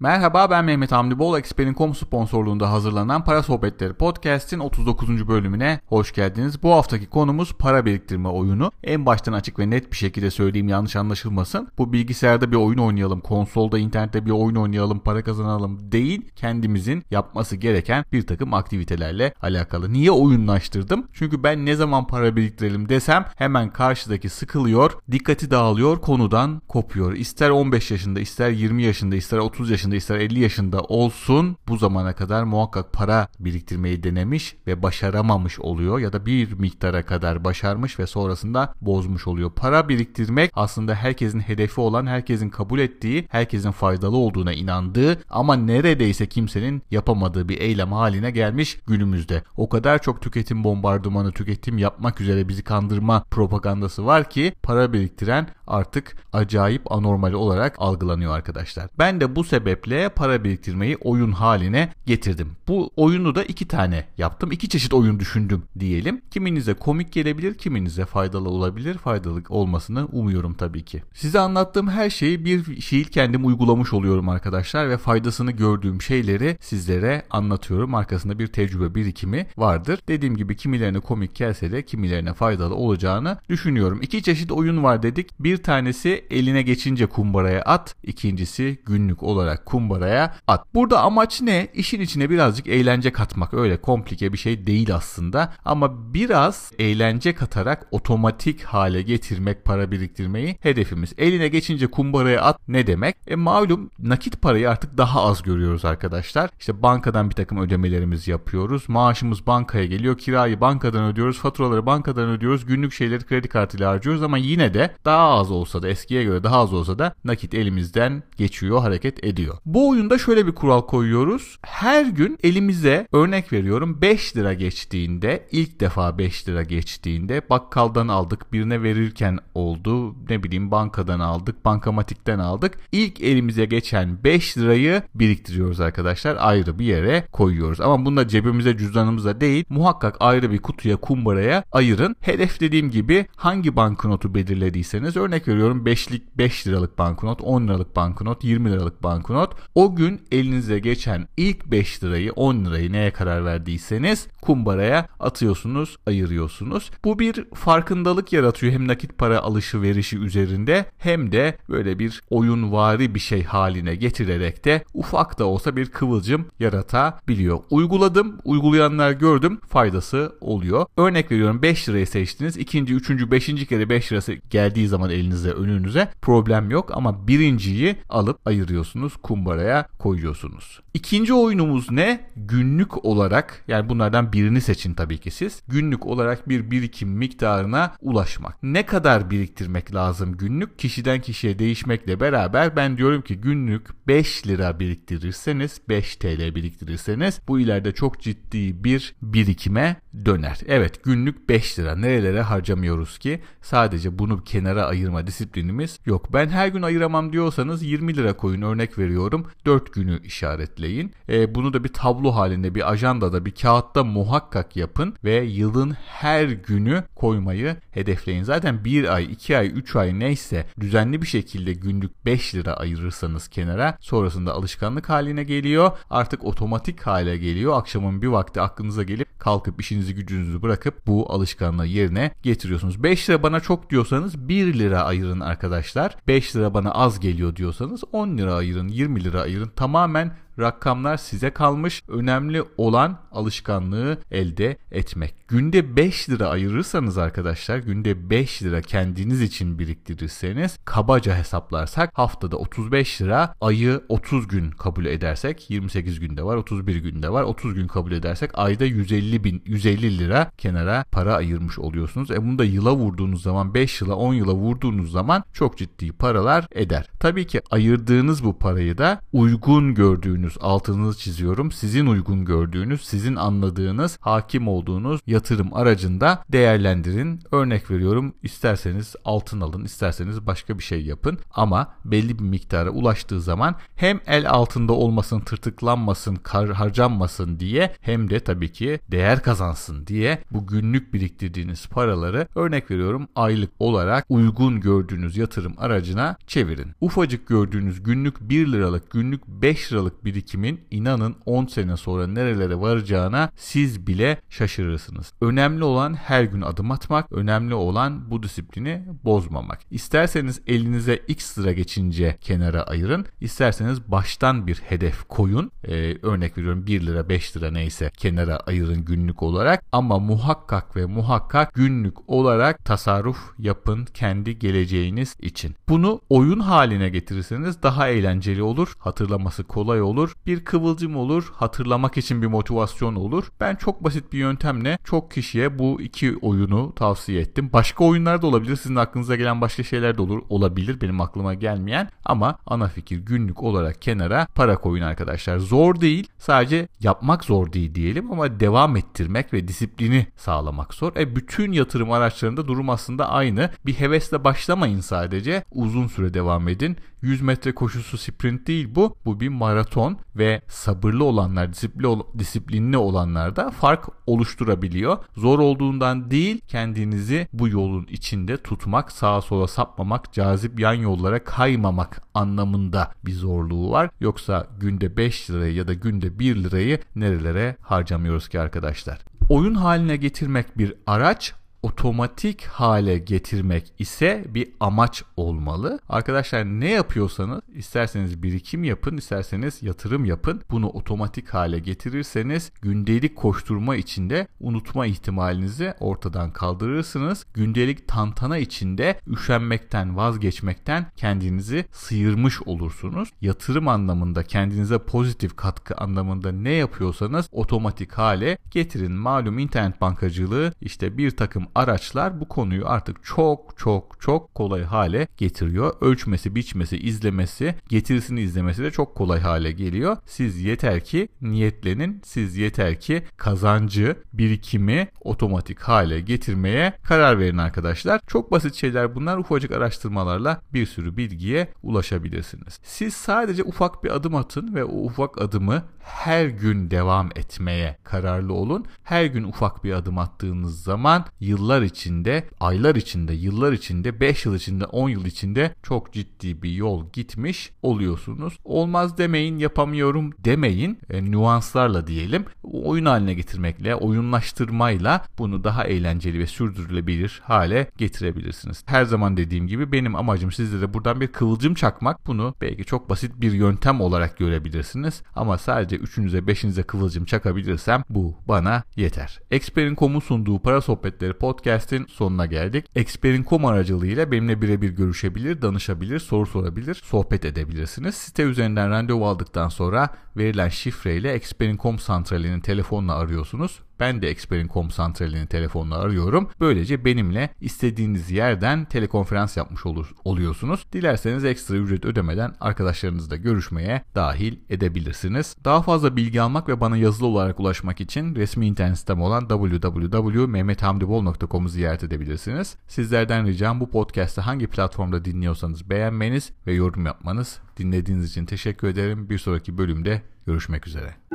Merhaba ben Mehmet Hamdi Bol, Exper'in.com sponsorluğunda hazırlanan Para Sohbetleri Podcast'in 39. bölümüne hoş geldiniz. Bu haftaki konumuz para biriktirme oyunu. En baştan açık ve net bir şekilde söyleyeyim yanlış anlaşılmasın. Bu bilgisayarda bir oyun oynayalım, konsolda, internette bir oyun oynayalım, para kazanalım değil. Kendimizin yapması gereken bir takım aktivitelerle alakalı. Niye oyunlaştırdım? Çünkü ben ne zaman para biriktirelim desem hemen karşıdaki sıkılıyor, dikkati dağılıyor, konudan kopuyor. İster 15 yaşında, ister 20 yaşında, ister 30 yaşında yaşında ister 50 yaşında olsun bu zamana kadar muhakkak para biriktirmeyi denemiş ve başaramamış oluyor ya da bir miktara kadar başarmış ve sonrasında bozmuş oluyor. Para biriktirmek aslında herkesin hedefi olan, herkesin kabul ettiği, herkesin faydalı olduğuna inandığı ama neredeyse kimsenin yapamadığı bir eylem haline gelmiş günümüzde. O kadar çok tüketim bombardımanı, tüketim yapmak üzere bizi kandırma propagandası var ki para biriktiren artık acayip anormal olarak algılanıyor arkadaşlar. Ben de bu sebeple sebeple para biriktirmeyi oyun haline getirdim. Bu oyunu da iki tane yaptım. İki çeşit oyun düşündüm diyelim. Kiminize komik gelebilir, kiminize faydalı olabilir. Faydalı olmasını umuyorum tabii ki. Size anlattığım her şeyi bir fiil kendim uygulamış oluyorum arkadaşlar ve faydasını gördüğüm şeyleri sizlere anlatıyorum. Arkasında bir tecrübe birikimi vardır. Dediğim gibi kimilerine komik gelse de kimilerine faydalı olacağını düşünüyorum. İki çeşit oyun var dedik. Bir tanesi eline geçince kumbaraya at. İkincisi günlük olarak kumbaraya at. Burada amaç ne? İşin içine birazcık eğlence katmak. Öyle komplike bir şey değil aslında. Ama biraz eğlence katarak otomatik hale getirmek para biriktirmeyi hedefimiz. Eline geçince kumbaraya at ne demek? E malum nakit parayı artık daha az görüyoruz arkadaşlar. İşte bankadan bir takım ödemelerimizi yapıyoruz. Maaşımız bankaya geliyor. Kirayı bankadan ödüyoruz. Faturaları bankadan ödüyoruz. Günlük şeyleri kredi kartıyla harcıyoruz ama yine de daha az olsa da eskiye göre daha az olsa da nakit elimizden geçiyor, hareket ediyor. Bu oyunda şöyle bir kural koyuyoruz. Her gün elimize örnek veriyorum 5 lira geçtiğinde ilk defa 5 lira geçtiğinde bakkaldan aldık birine verirken oldu ne bileyim bankadan aldık bankamatikten aldık. İlk elimize geçen 5 lirayı biriktiriyoruz arkadaşlar ayrı bir yere koyuyoruz. Ama bunda cebimize cüzdanımıza değil muhakkak ayrı bir kutuya kumbaraya ayırın. Hedef dediğim gibi hangi banknotu belirlediyseniz örnek veriyorum 5'lik 5 liralık banknot 10 liralık banknot 20 liralık banknot o gün elinize geçen ilk 5 lirayı 10 lirayı neye karar verdiyseniz kumbaraya atıyorsunuz, ayırıyorsunuz. Bu bir farkındalık yaratıyor hem nakit para alışı verişi üzerinde hem de böyle bir oyunvari bir şey haline getirerek de ufak da olsa bir kıvılcım yaratabiliyor. Uyguladım, uygulayanlar gördüm, faydası oluyor. Örnek veriyorum 5 lirayı seçtiniz. ikinci, üçüncü, beşinci kere 5 lirası geldiği zaman elinize, önünüze problem yok ama birinciyi alıp ayırıyorsunuz kumbaraya koyuyorsunuz. İkinci oyunumuz ne? Günlük olarak yani bunlardan birini seçin tabii ki siz. Günlük olarak bir birikim miktarına ulaşmak. Ne kadar biriktirmek lazım günlük? Kişiden kişiye değişmekle beraber ben diyorum ki günlük 5 lira biriktirirseniz 5 TL biriktirirseniz bu ileride çok ciddi bir birikime döner. Evet günlük 5 lira nerelere harcamıyoruz ki? Sadece bunu kenara ayırma disiplinimiz yok. Ben her gün ayıramam diyorsanız 20 lira koyun örnek veriyorum. 4 günü işaretleyin. E, bunu da bir tablo halinde bir ajandada bir kağıtta muhakkak yapın ve yılın her günü koymayı hedefleyin. Zaten 1 ay 2 ay 3 ay neyse düzenli bir şekilde günlük 5 lira ayırırsanız kenara sonrasında alışkanlık haline geliyor. Artık otomatik hale geliyor. Akşamın bir vakti aklınıza gelip kalkıp işinizi gücünüzü bırakıp bu alışkanlığı yerine getiriyorsunuz. 5 lira bana çok diyorsanız 1 lira ayırın arkadaşlar. 5 lira bana az geliyor diyorsanız 10 lira ayırın 20 lira ayırın. Tamamen rakamlar size kalmış. Önemli olan alışkanlığı elde etmek. Günde 5 lira ayırırsanız arkadaşlar günde 5 lira kendiniz için biriktirirseniz kabaca hesaplarsak haftada 35 lira ayı 30 gün kabul edersek 28 günde var 31 günde var 30 gün kabul edersek ayda 150 bin 150 lira kenara para ayırmış oluyorsunuz. E bunu da yıla vurduğunuz zaman 5 yıla 10 yıla vurduğunuz zaman çok ciddi paralar eder. Tabii ki ayırdığınız bu parayı da uygun gördüğünüz gördüğünüz, altınızı çiziyorum, sizin uygun gördüğünüz, sizin anladığınız, hakim olduğunuz yatırım aracında değerlendirin. Örnek veriyorum isterseniz altın alın, isterseniz başka bir şey yapın ama belli bir miktara ulaştığı zaman hem el altında olmasın, tırtıklanmasın, kar, harcanmasın diye hem de tabii ki değer kazansın diye bu günlük biriktirdiğiniz paraları örnek veriyorum aylık olarak uygun gördüğünüz yatırım aracına çevirin. Ufacık gördüğünüz günlük 1 liralık, günlük 5 liralık birikimin inanın 10 sene sonra nerelere varacağına siz bile şaşırırsınız. Önemli olan her gün adım atmak, önemli olan bu disiplini bozmamak. İsterseniz elinize x lira geçince kenara ayırın, isterseniz baştan bir hedef koyun. Ee, örnek veriyorum 1 lira 5 lira neyse kenara ayırın günlük olarak ama muhakkak ve muhakkak günlük olarak tasarruf yapın kendi geleceğiniz için. Bunu oyun haline getirirseniz daha eğlenceli olur, hatırlaması kolay olur, bir kıvılcım olur, hatırlamak için bir motivasyon olur. Ben çok basit bir yöntemle çok kişiye bu iki oyunu tavsiye ettim. Başka oyunlar da olabilir, sizin aklınıza gelen başka şeyler de olur, olabilir benim aklıma gelmeyen ama ana fikir günlük olarak kenara para koyun arkadaşlar. Zor değil, sadece yapmak zor değil diyelim ama devam ettirmek ve disiplini sağlamak zor. E bütün yatırım araçlarında durum aslında aynı. Bir hevesle başlamayın sadece. Uzun süre devam edin. 100 metre koşusu sprint değil bu. Bu bir maraton ve sabırlı olanlar, disiplinli olanlar da fark oluşturabiliyor. Zor olduğundan değil, kendinizi bu yolun içinde tutmak, sağa sola sapmamak, cazip yan yollara kaymamak anlamında bir zorluğu var. Yoksa günde 5 lirayı ya da günde 1 lirayı nerelere harcamıyoruz ki arkadaşlar? Oyun haline getirmek bir araç, otomatik hale getirmek ise bir amaç olmalı. Arkadaşlar ne yapıyorsanız isterseniz birikim yapın, isterseniz yatırım yapın. Bunu otomatik hale getirirseniz gündelik koşturma içinde unutma ihtimalinizi ortadan kaldırırsınız. Gündelik tantana içinde üşenmekten, vazgeçmekten kendinizi sıyırmış olursunuz. Yatırım anlamında kendinize pozitif katkı anlamında ne yapıyorsanız otomatik hale getirin. Malum internet bankacılığı işte bir takım araçlar bu konuyu artık çok çok çok kolay hale getiriyor. Ölçmesi, biçmesi, izlemesi, getirisini izlemesi de çok kolay hale geliyor. Siz yeter ki niyetlenin, siz yeter ki kazancı, birikimi otomatik hale getirmeye karar verin arkadaşlar. Çok basit şeyler bunlar. Ufacık araştırmalarla bir sürü bilgiye ulaşabilirsiniz. Siz sadece ufak bir adım atın ve o ufak adımı her gün devam etmeye kararlı olun. Her gün ufak bir adım attığınız zaman yıllar içinde, aylar içinde, yıllar içinde, 5 yıl içinde, 10 yıl içinde çok ciddi bir yol gitmiş oluyorsunuz. Olmaz demeyin, yapamıyorum demeyin. E, nüanslarla diyelim. Oyun haline getirmekle, oyunlaştırmayla bunu daha eğlenceli ve sürdürülebilir hale getirebilirsiniz. Her zaman dediğim gibi benim amacım sizde de buradan bir kıvılcım çakmak. Bunu belki çok basit bir yöntem olarak görebilirsiniz. Ama sadece üçünüze beşinize kıvılcım çakabilirsem bu bana yeter. Experin.com'un sunduğu para sohbetleri podcast'in sonuna geldik. Experin.com aracılığıyla benimle birebir görüşebilir, danışabilir, soru sorabilir, sohbet edebilirsiniz. Site üzerinden randevu aldıktan sonra verilen şifreyle Experin.com santralinin telefonla arıyorsunuz ben de Experin.com santralini telefonla arıyorum. Böylece benimle istediğiniz yerden telekonferans yapmış olur, oluyorsunuz. Dilerseniz ekstra ücret ödemeden arkadaşlarınızla görüşmeye dahil edebilirsiniz. Daha fazla bilgi almak ve bana yazılı olarak ulaşmak için resmi internet sitem olan www.mehmethamdibol.com'u ziyaret edebilirsiniz. Sizlerden ricam bu podcast'ı hangi platformda dinliyorsanız beğenmeniz ve yorum yapmanız. Dinlediğiniz için teşekkür ederim. Bir sonraki bölümde görüşmek üzere.